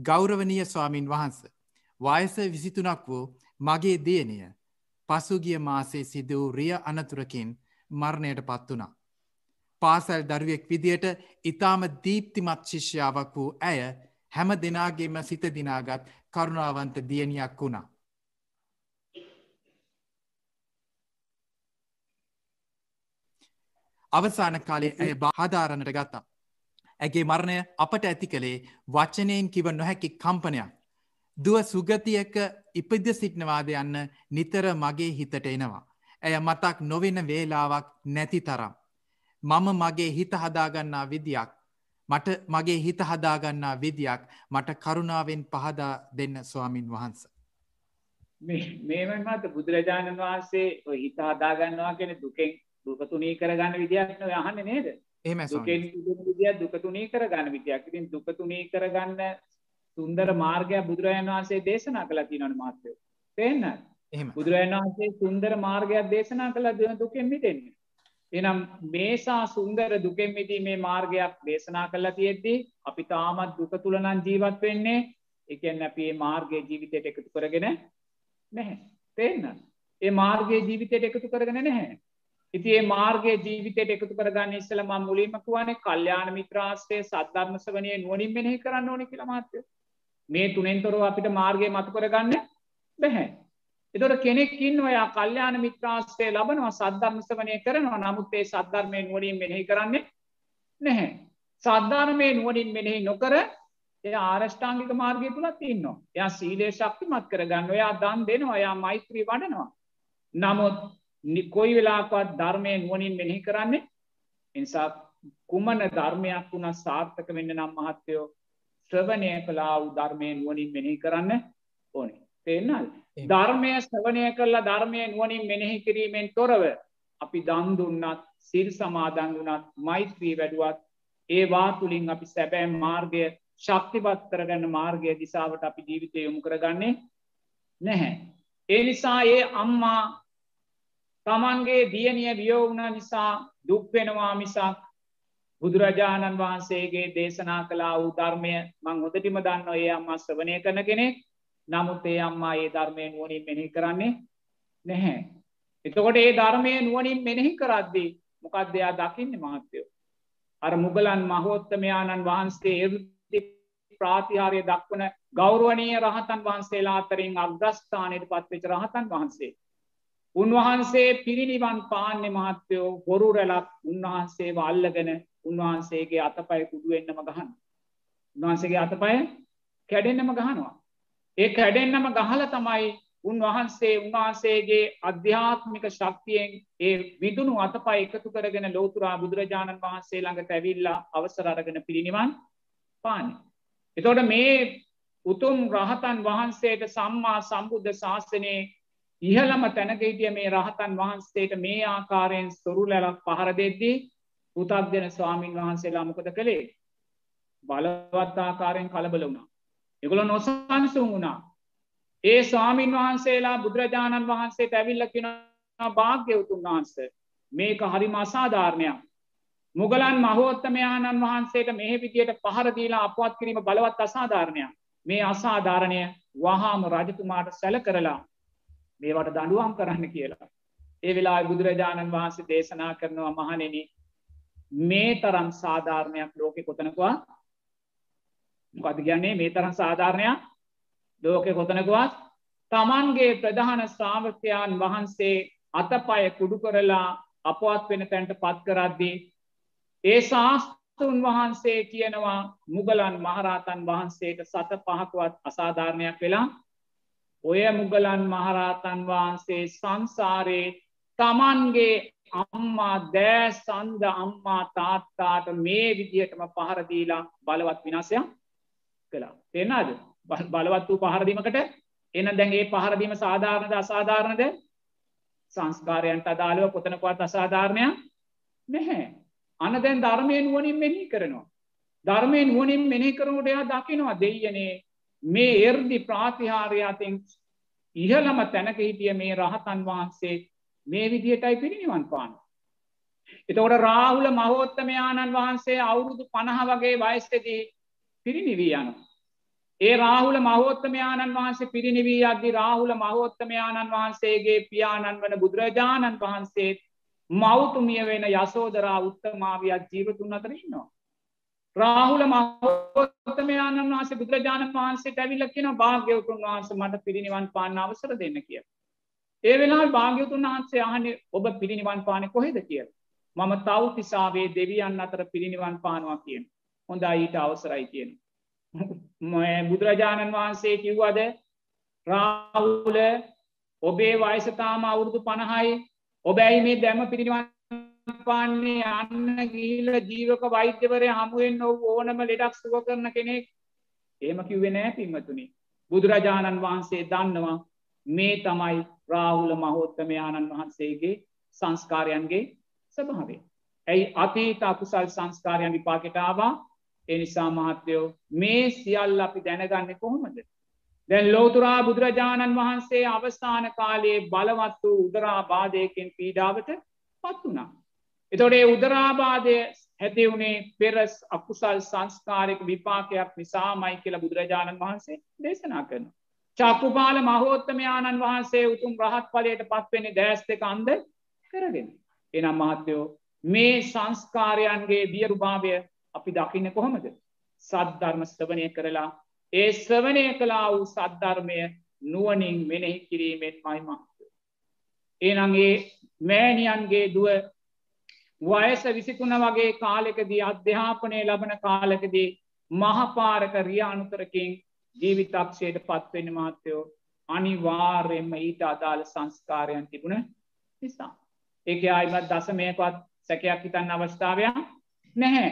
ගෞරවනීය ස්වාමින් වහන්ස. වයස විසිතුනක් වූ මගේ දියනය පසුගිය මාසේ සිද වූ රිය අනතුරකින් මරණයට පත් වුණා. පාසල් දරුවෙක් විදියට ඉතාම දීප්තිමත් ශිෂ්‍යාවක් වූ ඇය හැම දෙනාගේම සිත දිනාගත් කරුණාවන්ත දියණියක් වුණා. අවසාන කාලේ ඇය බාධාරණට ගත්තා. ඇගේ මරණය අපට ඇති කළේ වචනයෙන් කිව නොහැකි කම්පනයක්. දුව සුගතියක ඉපද සිටිනවාද යන්න නිතර මගේ හිතට එනවා. ඇය මතක් නොවෙන වේලාවක් නැති තරම්. මම මගේ හිත හදාගන්නා විදියක් මට මගේ හිත හදාගන්නා විදියක් මට කරුණාවෙන් පහදා දෙන්න ස්වාමින් වහන්ස. මේමයි මත බුදුරජාණන් වහන්සේ හිත හදාගන්නවා කෙන දුකෙන් දුකතුනී කරගන්න විදියක් නො යහන්න නේද දුකෙන් විදිිය දුකතුනී කරගන්න විදියක්. ඉතින් දුකතුනී කරගන්න සුන්දර මාර්ගයක් බුදුරජාණන් වහන්සේ දේශනා කළ තිනවන මාත්‍යය පේන්න බුදුරජාණන් වහන්සේ සුන්දර මාර්ගයක් දේශනා කළ දෙන දුකෙන් මිටෙන්නේ එනම් මේසා සුන්දර දුකෙන් මිදීමේ මාර්ගයක් දේශනා කල්ලා තියෙද්දී අපි තාමත් දුක තුළනන් ජීවත් වෙන්නේ. එකන්න අපේ මාර්ගය ජීවිතයට එකතු කරගෙන නැහැ. තේන්න ඒ මාර්ගය ජීවිතයට එකතු කරගෙන නැහැ ඉති ඒ මාර්ගය ජීවිතයට එකතු කරගන්න ඉස්සල ම මුලින්මකුවනේ කල්්‍යාන මිත්‍රාස්ටේ සද්ධර්මස වනය නුවනින් මෙනෙහි කරන්න ඕනි කියලමාත්‍ය මේ තුනෙන්තොරව අපිට මාර්ගය මතු කරගන්න බැහැ. එතොට කෙනෙක්කින් ඔයා කල්්‍යාන මිත්‍රාස්ටේ ලබනවා සද්ධර්මස වනය කරනවා. නමුත්තේ සද්ධර්මය නුවනින් මෙනෙහි කරන්නේ නැහැ. සද්ධර්මය නුවනින් මෙනෙහි නොකර එය ආරෂ්ඨාංගික මාර්ගය තුළත් ඉන්නවා. ය සීලේ ශක්තිමත් කරගන්න ඔයා දන් දෙනවා. ඔයා මෛත්‍රී වඩනවා. නමුත් කොයි වෙලාකවත් ධර්මය නුවනින් මෙනෙහි කරන්නේ? එනිසා කුමන ධර්මයක් වුණ සාර්ථක වෙන්න නම් මහත්තයෝ ශ්‍රවණය කලා වූ ධර්මය නුවනින් මෙනෙහි කරන්න ඕනේ. තේන්නල් ධර්මය ශ්‍රවණය කරලා ධර්මය නුවනින් මෙනෙහි කිරීමෙන් තොරව අපි දන්දුන්නත් සිල් සමාදන් වනත් මෛත්‍රී වැඩුවත් ඒවා තුළින් අපි සැබෑ මාර්ගය ශක්තිපත් කරගන්න මාර්ගය දිසාවට අපි ජීවිතය යොමු කරගන්නේ නැහැ. ඒ නිසා ඒ අම්මා තමන්ගේ දියනිය වියෝවුණ නිසා දුක්වෙනවා මිසක් බුදුරජාණන් වහන්සේගේ දේශනා කලා වූ ධර්මය මං හොදටිම දන්න ඒ අම්මා ස්්‍රවනය කරන කෙනෙක් නමුත් ඒ අම්මා ඒ ධර්මය නුවනින් මෙහි කරන්නේ නැහැ. එතකොට ඒ ධර්මය නුවනින් මෙනෙහි කරද්දී මොකක්දයා දකින්න මහත්තයෝ. අර මුගලන් මහෝත්තමයාණන් වහන්සේ එ ප්‍රාතිහාරය දක්වන ගෞරුවනය රහතන් වහන්සේලා අතරින් අග්‍රස්ථානයට පත්වෙච රහතන් වහන්සේ. උන්වහන්සේ පිරිනිවන් පාන්‍ය මහත්තයෝ හොරු රැලක් උන්වහන්සේ අල්ලගෙන උන්වහන්සේගේ අතපය කුඩුවෙන්න්නම ගහන්න. උන්වහන්සේගේ අතපය කැඩෙන්න්නම ගහනවා. ඒ කැඩෙන්න්නම ගහල තමයි උන්වහන්සේ උන්වහන්සේගේ අධ්‍යාත්මික ශක්තියෙන් ඒ විදුණු අතපා එකතු කරගෙන ලෝතුරා බුදුරජාණන් වහන්සේ ළඟට ඇවිල්ලා අවසර අරගෙන පිරිනිවන් පානි. එතොට මේ උතුම් රහතන් වහන්සේට සම්මා සම්බුද්ධ ශාසනයේ ඉහළම තැනක හිටිය මේ රහතන් වහන්සේට මේ ආකාරයෙන් සොරුලැලක් පහර දෙද්දී පුතක් දෙන ස්වාමීන් වහන්සේලා මොකද කළේ බලවත් ආකාරයෙන් කලබල වුණා. එගොල නොසන්සුන් වුණා. ඒ ස්වාමීන් වහන්සේලා බුදුරජාණන් වහන්සේට ඇවිල්ල කෙන භාග්‍යවතුන් වහන්ස මේක හරිම අසාධාරණයක්. මුගලන් මහෝත්තමයාණන් වහන්සේට මෙහ විදියට පහරදීලා අපවත් කිරීම බලවත් අසාධාරණයක්. මේ අසාධාරණය වහාම රජතුමාට සැල කරලා මේවට දඩුවම් කරන්න කියලා. ඒ වෙලා බුදුරජාණන් වහන්සේ දේශනා කරනවා මහනෙන මේ තරම් සාධාරණයක් ලෝකෙ කොතනකවා මොකද කියන්නේ මේ තරම් සාධාරණයක් ලෝකෙ කොතනකවත් තමන්ගේ ප්‍රධාන ශ්‍රාවකයන් වහන්සේ අතපය කුඩු කරලා අපවත් වෙන තැන්ට පත් කරද්දී ඒ ශාස්තෘන් වහන්සේ කියනවා මුගලන් මහරහතන් වහන්සේට සත පහකුවත් අසාධාරණයක් වෙලා ඔය මුගලන් මහරහතන් වහන්සේ සංසාරයේ තමන්ගේ අම්මා දෑ සන්ද අම්මා තාත්තාට මේ විදිහටම පහරදීලා බලවත් විනාසයක් කලා තෙන්නාද බලවත් වූ පහරදීමකට එන දැන්ගේ පහරදීම සාධාරණද අසාධාරණද? සංස්කාරයන්ට අදාළව කොතනකවත් අසාධාරණයක් නැහැ. අන දැන් ධර්මය නුවනින් මෙහි කරනවා. ධර්මය නුවනින් මෙනෙහි කරනට එයා දකිනවා දෙයනේ මේ එර්දි ප්‍රාතිහාරයාතින් ඉහළම තැනක හිටිය මේ රහතන් වහන්සේ මේ විදිහටයි පිරිනිවන් පාන. එතකොට රාහුල මහෝත්තමයාණන් වහන්සේ අවුරුදු පණහ වගේ වයස්සදී පිරිනිවී යනු. ඒ රාහුල මහෝත්තමයාණන් වහන්සේ පිරිනිවී අද්දි රාහුල මහෝත්තමයාණන් වහන්සේගේ පියාණන් වන බුදුරජාණන් වහන්සේ මෞතුමිය වෙන යසෝදරා උත්තමාවියක් ජීවතුන් අතර ඉන්නවා. රාහුල මහෝත්තමයාණන් වහන්සේ බුදුරජාණන් වහන්සේට ඇවිල්ලා කියන භාග්‍යවතුන් වහන්සේ මට පිරිනිවන් පාන්න අවසර දෙන්න කියලා. ඒ වෙලාවේ භාග්‍යවතුන් වහන්සේ අහන්නේ ඔබ පිරිනිවන් පාන්නේ කොහෙද කියලා. මම තව්තිසාවේ දෙවියන් අතර පිරිනිවන් පානවා කියන. හොඳයි ඊට අවසරයි කියන. බුදුරජාණන් වහන්සේ කිව්වද රාහුල ඔබේ වයස තාම අවුරුදු 50යි ඔබ ඇයි මේ දැම්ම පිරිනිවන් පාන්නේ අන්න ගිහිල්ලා ජීවක වෛද්‍යවරයා හමු වෙන්න ඕනම ලෙඩක් සුව කරන කෙනෙක්. එහෙම කිව්වේ නෑ පින්වතුනි. බුදුරජාණන් වහන්සේ දන්නවා මේ තමයි රාහුල මහෝත්තමයාණන් වහන්සේගේ සංස්කාරයන්ගේ ස්වභාවය. ඇයි අතීත අකුසල් සංස්කාරයන් විපාකෙට ආවා? ඒ නිසා මහත්තයෝ මේ සියල්ල අපි දැනගන්නේ කොහොමද? දැන් ලෝතුරා බුදුරජාණන් වහන්සේ අවස්ථාන කාලයේ බලවත් වූ උදරාබාධයකින් පීඩාවට පත් වුණා. එතොඩේ උදරාබාධය හැතිවුණේ පෙරස් අකුසල් සංස්කාරක විපාකයක් නිසාමයි කියලා බුදුරජාණන් වහන්සේ දේශනා කරන. චක්කුපාල මහෝත්තමයාණන් වහන්සේ උතුම් රහත් පලයට පත්වෙන්නේ දෑස් දෙක අන්ද කරගෙන. එනම් මහත්තයෝ මේ සංස්කාරයන්ගේ වියරුභාවය අපි දකින්න කොහොමද. සද්ධර්ම ස්ථවනය කරලා ඒ ස්වනය කලා වූ සද්ධර්මය නුවනින් මෙනෙහි කිරීමෙන් මයි මහත්තය. ඒනගේ මෑණියන්ගේ දුව වයස විසිතුන වගේ කාලෙකදී අධ්‍යාපනය ලබන කාලකදී මහපාරක රියානුතරකින් ජීවිතක්ෂයට පත්වෙන මාත්‍යයෝ අනිවාර්යෙන්ම ඊට අදාළ සංස්කාරයන් තිබුණ නිසා. ඒක අයිමත් දසමයකවත් සැකයක් හිතන්න අවස්ථාවයක් නැහැ.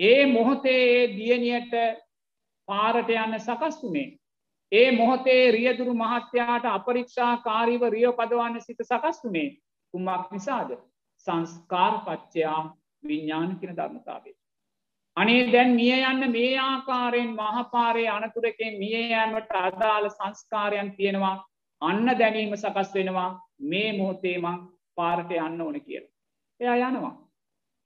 ඒ මොහොතේ ඒ දියනියට පාරට යන්න සකස් වුණේ. ඒ මොහොතේ රියදුරු මහත්‍යයාට අපරික්ෂා කාරීව රියෝ පදවන්න සිත සකස් වුණේ කුමක් නිසාද. සංස්කාර පච්චයා විඤ්ඥාන කියෙන ධර්මතාවේ. අනේ දැන් මිය යන්න මේ ආකාරයෙන් මහපාරය අනතුරකෙන් මිය යෑමට අදාළ සංස්කාරයන් තියෙනවා අන්න දැනීම සකස් වෙනවා මේ මොහොතේමං පාරට යන්න ඕන කියල. එයා යනවා.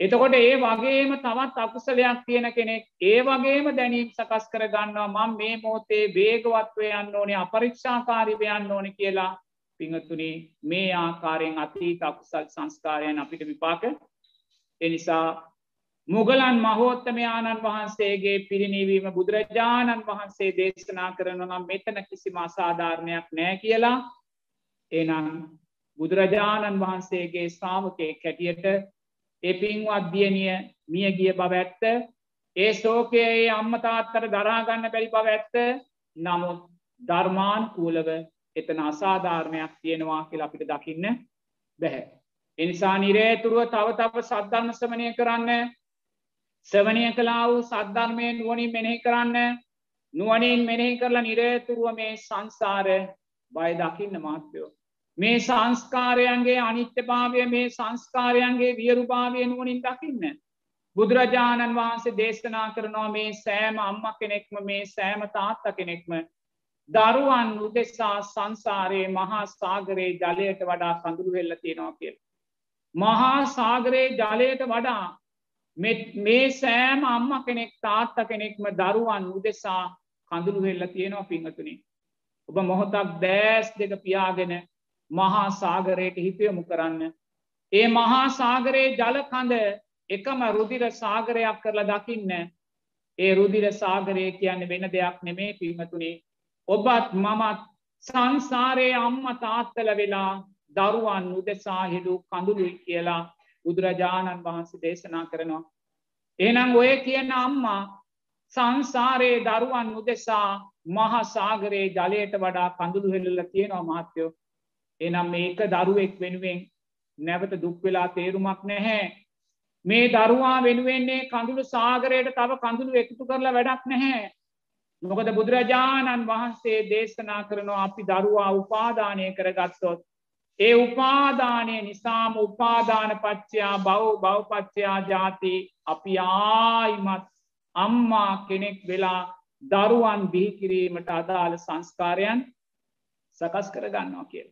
එතකොට ඒ වගේම තවත් අකුසලයක් තියෙන කෙනෙක් ඒ වගේම දැනීම් සකස් කර ගන්නවා මං මේ මොහොතේ වේගවත්ව යන්න ඕනේ අපරීක්ෂාකාරිව යන්න ඕන කියලා පිංහතුනේ මේ ආකාරයෙන් අතීත අකුසල් සංස්කාරයන් අපිට විපාක. එනිසා මුගලන් මහෝත්තමයාණන් වහන්සේගේ පිරිනිවීම බුදුරජාණන් වහන්සේ දේශනා කරනවා මෙතන කිසිම අසාධාරණයක් නෑ කියලා. එනම් බුදුරජාණන් වහන්සේගේ ශ්‍රාවකය කැටියට එපින්වත් දියනිය මිය ගිය බව ඇත්ත. ඒ සෝකයේ අම්මතාත්තර දරාගන්න බැරි බව ඇත්ත. නමුත් ධර්මාන් කූලව එතන අසාධාරණයක් තියෙනවා කියලා අපිට දකින්න බැහැ. එනිසා නිරේතුරුව තව තව සද්ධර්ම ශ්‍රමණය කරන්න ශ්‍රවණය කලා වූ සද්ධර්මය නුවනින් මෙනෙහි කරන්න නුවනින් මෙනෙහි කරලා නිරේතුරුව මේ සංසාර බය දකින්න මාත්‍යයෝ. මේ සංස්කාරයන්ගේ අනිත්‍යභාවය මේ සංස්කාරයන්ගේ වියරුභාවය නුවනින් දකින්න. බුදුරජාණන් වහන්සේ දේශනා කරනවා මේ සෑම අම්ම කෙනෙක්ම මේ සෑම තාත්ත කෙනෙක්ම දරුවන් උදෙසා සංසාරයේ මහා සාගරයේ ජලයට වඩා කඳුරු වෙල්ල තියෙනවා කිය. මහා සාගරයේ ජලයට වඩා මේ සෑම අම්ම කෙනෙක් තාත්ත කෙනෙක්ම දරුවන් උදෙසා කඳුළු වෙල්ල තියෙනවා පිංහතුනි. ඔබ මොහොතක් දෑස් දෙක පියාගෙන මහා සාගරයට හිතයොමු කරන්න. ඒ මහා සාගරයේ ජලකඳ එකම රුදිර සාගරයක් කරලා දකින්න ඒ රුදිර සාගරය කියන්න වෙන දෙයක් නෙමේ පිංහතුනේ ඔබත් මමත් සංසාරයේ අම්ම තාත්තල වෙලා දරුවන් උදෙසා හිඩු කඳුළුයි කියලා බුදුරජාණන් වහන්සේ දේශනා කරනවා. එනම් ඔය කියන අම්මා සංසාරයේ දරුවන් උදෙසා මහසාගරයේ ජලයට වඩා කඳුළු හෙල්ල තියෙනවා මහත්තයෝ. එනම් මේක දරුවෙක් වෙනුවෙන් නැවත දුක්වෙලා තේරුමක් නැහැ. මේ දරුවා වෙනුවෙන්නේ කඳුළු සාගරයට තව කඳුළු එකතු කරලා වැඩක් නැහැ. මොකද බුදුරජාණන් වහන්සේ දේශනා කරනවා අපි දරුවා උපාදානය කරගත්තොත්. ඒ උපාදානය නිසාම උපාදාන පච්චයා බව බවපච්චයා ජාති අපි ආයිමත් අම්මා කෙනෙක් වෙලා දරුවන් බිහිකිරීමට අදාළ සංස්කාරයන් සකස් කරගන්නවා කියල.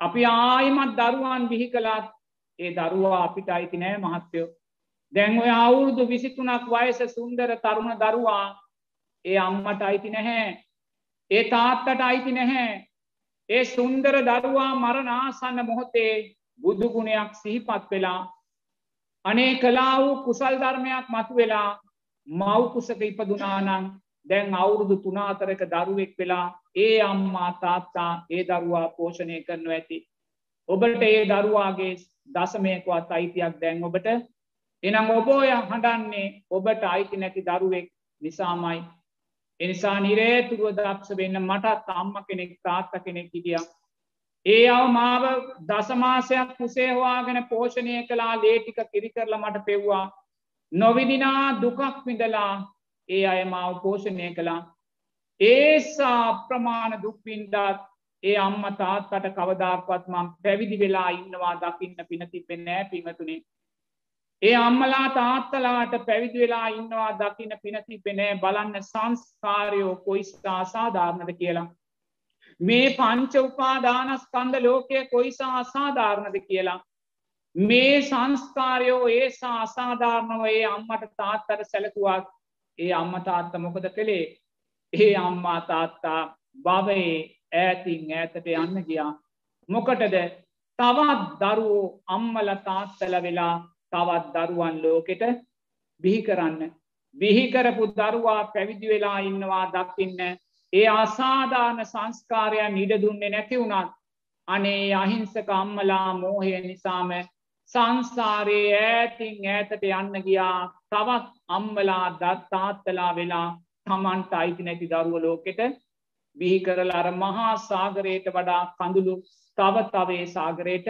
අපි ආයිමත් දරුවන් බිහි කළත් ඒ දරුවා අපිට අයිති නෑ මහත්තයෝ. දැන් ඔය අවුරුදු විසිතුනක් වයස සුන්දර තරුණ දරුවා ඒ අම්මට අයිති නැහැ. ඒ තාත්තට අයිති නැහැ. ඒ සුන්දර දරුවා මරණාසන්න මොහොතේ බුදුගුණයක් සිහිපත් වෙලා අනේ කලා වූ කුසල් ධර්මයක් මතු වෙලා මව්කුසක ඉපදුනානං දැන් අවුරුදු තුනාතරක දරුවෙක් වෙලා ඒ අම්මා තාත්තා ඒ දරුවා පෝෂණය කරනු ඇති. ඔබට ඒ දරුවාගේ දසමයකවත් අයිතියක් දැන් ඔබට එනම් ඔබෝය හඬන්නේ ඔබට අයිති නැති දරුවෙක් නිසාමයි. එනිසා නිරේතුරුව දක්ෂ වෙන්න මටත් අම්ම කෙනෙක් තාත්ත කෙනෙක් හිටිය. ඒ අව මාව දසමාසයක් කුසේහවාගෙන පෝෂණය කලා ලේටික කිරිකරල මට පෙව්වා. නොවිදිනා දුකක් විඳලා ඒ අය මාව පෝෂණය කළා. ඒසා අප්‍රමාණ දුක්වින්ඩත් ඒ අම්ම තාත්තට කවදාක්වත් මං පැවිදි වෙලා ඉන්නවා දකින්න පිනතිපෙ නෑ පිමතුනේ ඒ අම්මලා තාත්තලාට පැවිදි වෙලා ඉන්නවා දකින පිනති පෙනෑ බලන්න සංස්කාරයෝ කොයිස්ථා අසාධාරණද කියලා. මේ පංච උපාදානස්කන්ද ලෝකය කොයිසා අසාධාරණද කියලා. මේ සංස්කාරයෝ ඒසා අසාධාරණව ඒ අම්මට තාත්තර සැලකුවත් ඒ අම්ම තාත්ත මොකද කළේ ඒ අම්මා තාත්තා බවයේ ඈතින් ඈතට යන්න ගියා. මොකටද තවත් දරුවෝ අම්මල තාත්තල වෙලා තවත් දරුවන් ලෝකෙට බිහි කරන්න. බිහිකරපු දරුවා පැවිදි වෙලා ඉන්නවා දකින්න ඒ අසාධාන සංස්කාරයන් ඉඩ දුන්නේ නැති වුණත් අනේ අහිංසක අම්මලා මෝහය නිසාම සංසාරයේ ඈතින් ඈතට යන්න ගියා තවත් අම්මලා දත්තාත්තලා වෙලා තමන්ට අයිති නැති දරුව ලෝකෙට බිහි කරලා අර මහා සාගරයට වඩා කඳුළු තව තවේ සාගරයට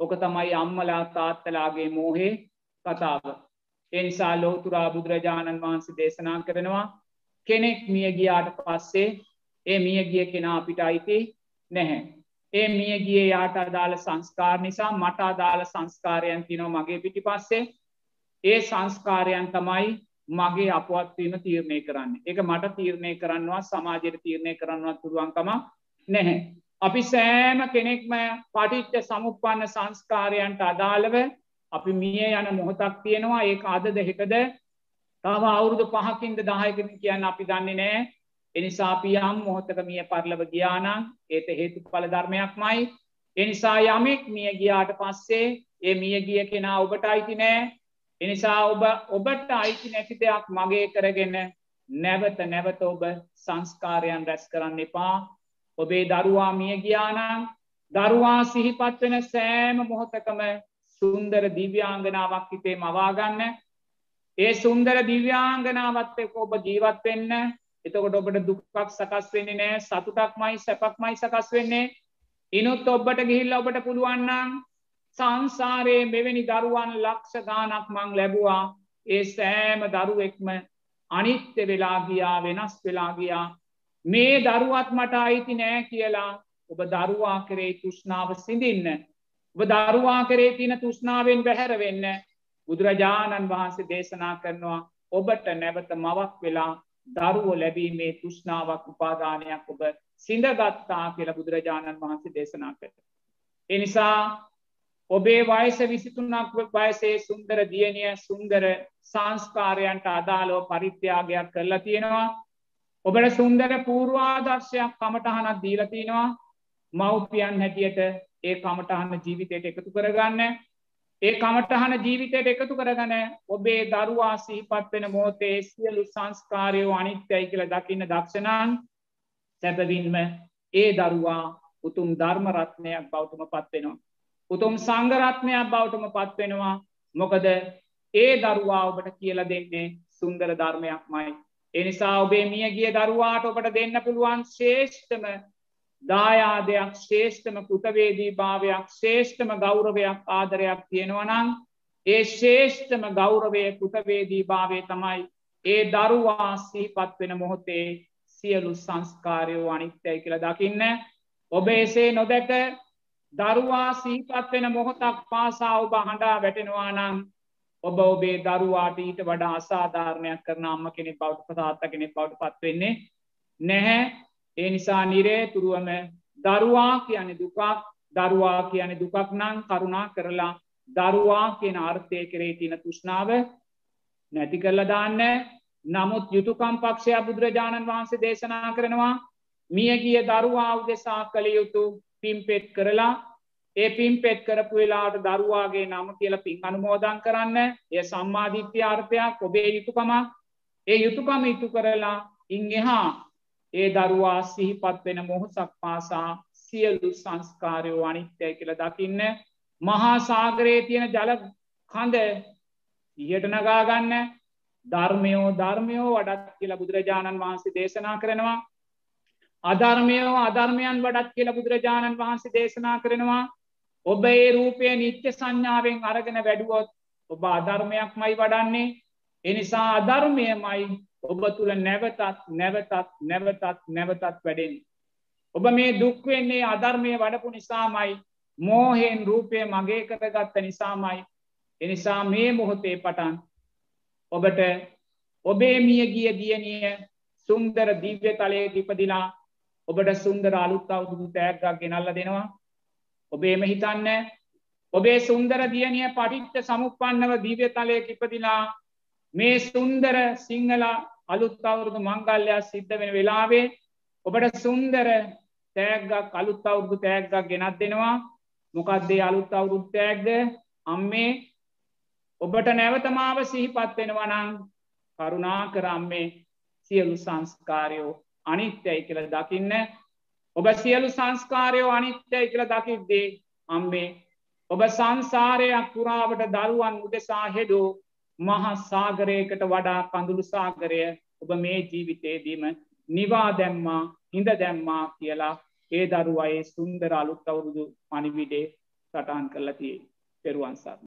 ඕක තමයි අම්මලා තාත්තලාගේ මෝහේ කතාව. එනිසා ලෝතුරා බුදුරජාණන් වහන්සේ දේශනා කරනවා කෙනෙක් මිය ගියාට පස්සේ ඒ මිය ගිය කෙනා අපිට අයිති නැහැ. ඒ මිය ගිය යාට අදාළ සංස්කාර නිසා මට අදාළ සංස්කාරයන් තිනෝ මගේ පිටි පස්සේ ඒ සංස්කාරයන් තමයි මගේ අපවත්වීම තීරණය කරන්න එක මට තීරණය කරන්නවා සමාජයට තීරණය කරන්නවත් පුළුවන්කම නැහැ. අපි සෑම කෙනෙක්ම පටිච්ච සමුපන්න සංස්කාරයන්ට අදාළව අපි මිය යන මොහොතක් තියෙනවා. ඒ අදද හෙකද තව අවුරුදු පහකින්ද දායකන කියන්න අපි දන්නේ නෑ. එනිසාපි යම් මොහොතක මිය පරලව ගියානං ඒත හේතු පල ධර්මයක් මයි එනිසා යමෙක් මිය ගියාට පස්සේ ඒ මිය ගිය කෙනා ඔබට අයිති නෑ. එනිසා ඔබ ඔබට අයිති නැති දෙයක් මගේ කරගෙන නැවත නැවත ඔබ සංස්කාරයන් රැස් කරන්න එපා. ඔබේ දරුවා මිය ගියානම් දරුවා සිහිපත් වෙන සෑම මොහොතකම සුන්දර දිව්‍යාංගනාවක් හිතේ මවාගන්න ඒ සුන්දර දිව්‍යාංගනාවත් එක්ක ඔබ ජීවත් වෙන්න. එතකොට ඔබට දුක්ක් සකස් වෙන්නේ නෑ සතුටක්මයි සැපක්මයි සකස් වෙන්නේ. ඉනුත් ඔබට ගිහිල්ල ඔබට පුළුවන්නම් සංසාරයේ මෙවැනි දරුවන් ලක්ෂ ගානක් මං ලැබවා. ඒ සෑම දරුවෙක්ම අනිත්‍ය වෙලා ගියා වෙනස් වෙලා ගියා. මේ දරුවත් මට අයිති නෑ කියලා ඔබ දරුවා කරේ තුෂ්නාව සිඳින්න. ඔබ දරුවා කරේ තින තුෂ්නාවෙන් බැහැර වෙන්න බුදුරජාණන් වහන්සේ දේශනා කරනවා ඔබට නැවත මවක් වෙලා දරුවෝ ලැබීමේ තුෂ්නාවක් උපාදානයක් ඔබ සිඳගත්තා කියලා බුදුරජාණන් වහන්සේ දේශනා කර. එනිසා ඔබේ වයස විසිතුන්නක් වයසේ සුන්දර දියණිය සුන්දර සංස්කාරයන්ට අදාලෝ පරිත්‍යාගයක් කරලා තියෙනවා ඔබට සුන්දර පූර්වාදර්ශයක් කමටහනක් දීලතිනවා මව්පියන් හැටියට ඒ කමටහන්න ජීවිතයට එකතු කරගන්න. ඒ කමටහන ජීවිතයට එකතු කරගන ඔබේ දරුවා සිහිපත් වෙන මෝතේ සියලු සංස්කාරයෝ අනිත්‍යයි කියල දකින්න දක්ෂණන් සැපවින්ම ඒ දරුවා උතුම් ධර්මරත්නයක් බෞටම පත්වෙනවා. උතුම් සංගරත්නයක් බෞටම පත්වෙනවා මොකද ඒ දරුවා ඔබට කියල දෙන්නේ සුන්දර ධර්මයක් මයි එනිසා ඔබේ මිය ගිය දරුවාට ඔබට දෙන්න පුළුවන් ශේෂ්ඨම දායාදයක් ශේෂ්ඨම කෘතවේදී භාවයක් ශේෂ්ඨම ගෞරවයක් ආදරයක් තියෙනවනං ඒ ශේෂ්ඨම ගෞරවය කෘතවේදී භාවය තමයි ඒ දරුවා සිහිපත් වෙන මොහොතේ සියලු සංස්කාරයෝ අනිත්‍යයි කියල දකින්න. ඔබ එසේ නොදැක දරුවා සිහිපත් වෙන මොහොතක් පාසා ඔබ හඬා වැටෙනවා නං ඔබ ඔබේ දරුවාට ඊට වඩා අසාධාරණයක් කරන අම්ම කෙනෙ බෞට් පතාත්ත කෙනෙ බෞට් පත්වෙන්නේ නැහැ. ඒ නිසා නිරේ තුරුවම දරුවා කියන දුකක් දරුවා කියන දුකක් නං කරුණා කරලා දරුවා කියන අර්ථය කරේ තින තුෂ්නාව නැති කරලා දාන්න. නමුත් යුතුකම් පක්ෂයා බුදුරජාණන් වහන්සේ දේශනා කරනවා මියගිය දරුවා උදෙසා කළ යුතු පිම්පෙට් කරලා ඒ පින් පෙත් කරපු වෙලාට දරුවාගේ නම කියල පින් අනුමෝදන් කරන්න එය සම්මාධිත්‍ය අර්ථයක් ඔබේ යුතුකමක් ඒ යුතුකම ඉටු කරලා ඉන් එහා ඒ දරුවා සිහිපත් වෙන මොහොසක් පාසා සියලු සංස්කාරයෝ අනිත්‍යය කියල දකින්න. මහා සාගරයේ තියෙන ජල කඳ ඉහට නගාගන්න ධර්මයෝ ධර්මයෝ වඩත් කියල බුදුරජාණන් වහන්සේ දේශනා කරනවා. අධර්මයෝ අධර්මයන් වඩත් කියල බුදුරජාණන් වහන්සේ දේශනා කරනවා. ඔබ ඒ රූපය නිත්‍ය සංඥාවෙන් අරගෙන වැඩුවොත් ඔබ අධර්මයක් මයි වඩන්නේ. එනිසා අධර්මයමයි ඔබ තුළ නැවතත් නැවතත් නැවතත් නැවතත් වැඩෙන්. ඔබ මේ දුක්වෙන්නේ අධර්මය වඩපු නිසාමයි. මෝහෙන් රූපය මගේ කරගත්ත නිසාමයි. එනිසා මේ මොහොතේ පටන් ඔබට ඔබේ මිය ගිය දියනිය සුන්දර දිව්‍ය තලය ඉපදිලා ඔබට සුන්දර අලුත් අවුදුදු තෑග්ගක් ගෙනල්ල දෙනවා. ඔබේම හිතන්න ඔබේ සුන්දර දියනිය පටිච්ච සමුපන්නව දීව්‍ය තලයක ඉපදිලා මේ සුන්දර සිංහල අලුත් අවුරුදු මංගල්ලයක් සිද්ධ වෙන වෙලාවේ ඔබට සුන්දර තෑග්ගක් අලුත් අවුරුදු තෑග්ගක් ගෙනත් දෙනවා. මොකක්දේ අලුත් අවුරුත් තෑග්ද අම්මේ ඔබට නැවතමාව සිහිපත් වෙනවා නං කරුණා කරම්මේ සියලු සංස්කාරයෝ අනිත්‍යයි කියල දකින්න ඔබ සියලු සංස්කාරයෝ අනිත්‍යයි කියල දකිද්දේ අම්බේ ඔබ සංසාරයක් පුරාවට දරුවන් උදෙසා හෙඩෝ මහා සාගරයකට වඩා කඳුළු සාගරය ඔබ මේ ජීවිතේදීම නිවා දැම්මා හිඳ දැම්මා කියලා ඒ දරුවයේ සුන්දර අලුත් අවුරුදු පනිවිඩේ සටහන් කරලා තියේ පෙරුවන් සරණ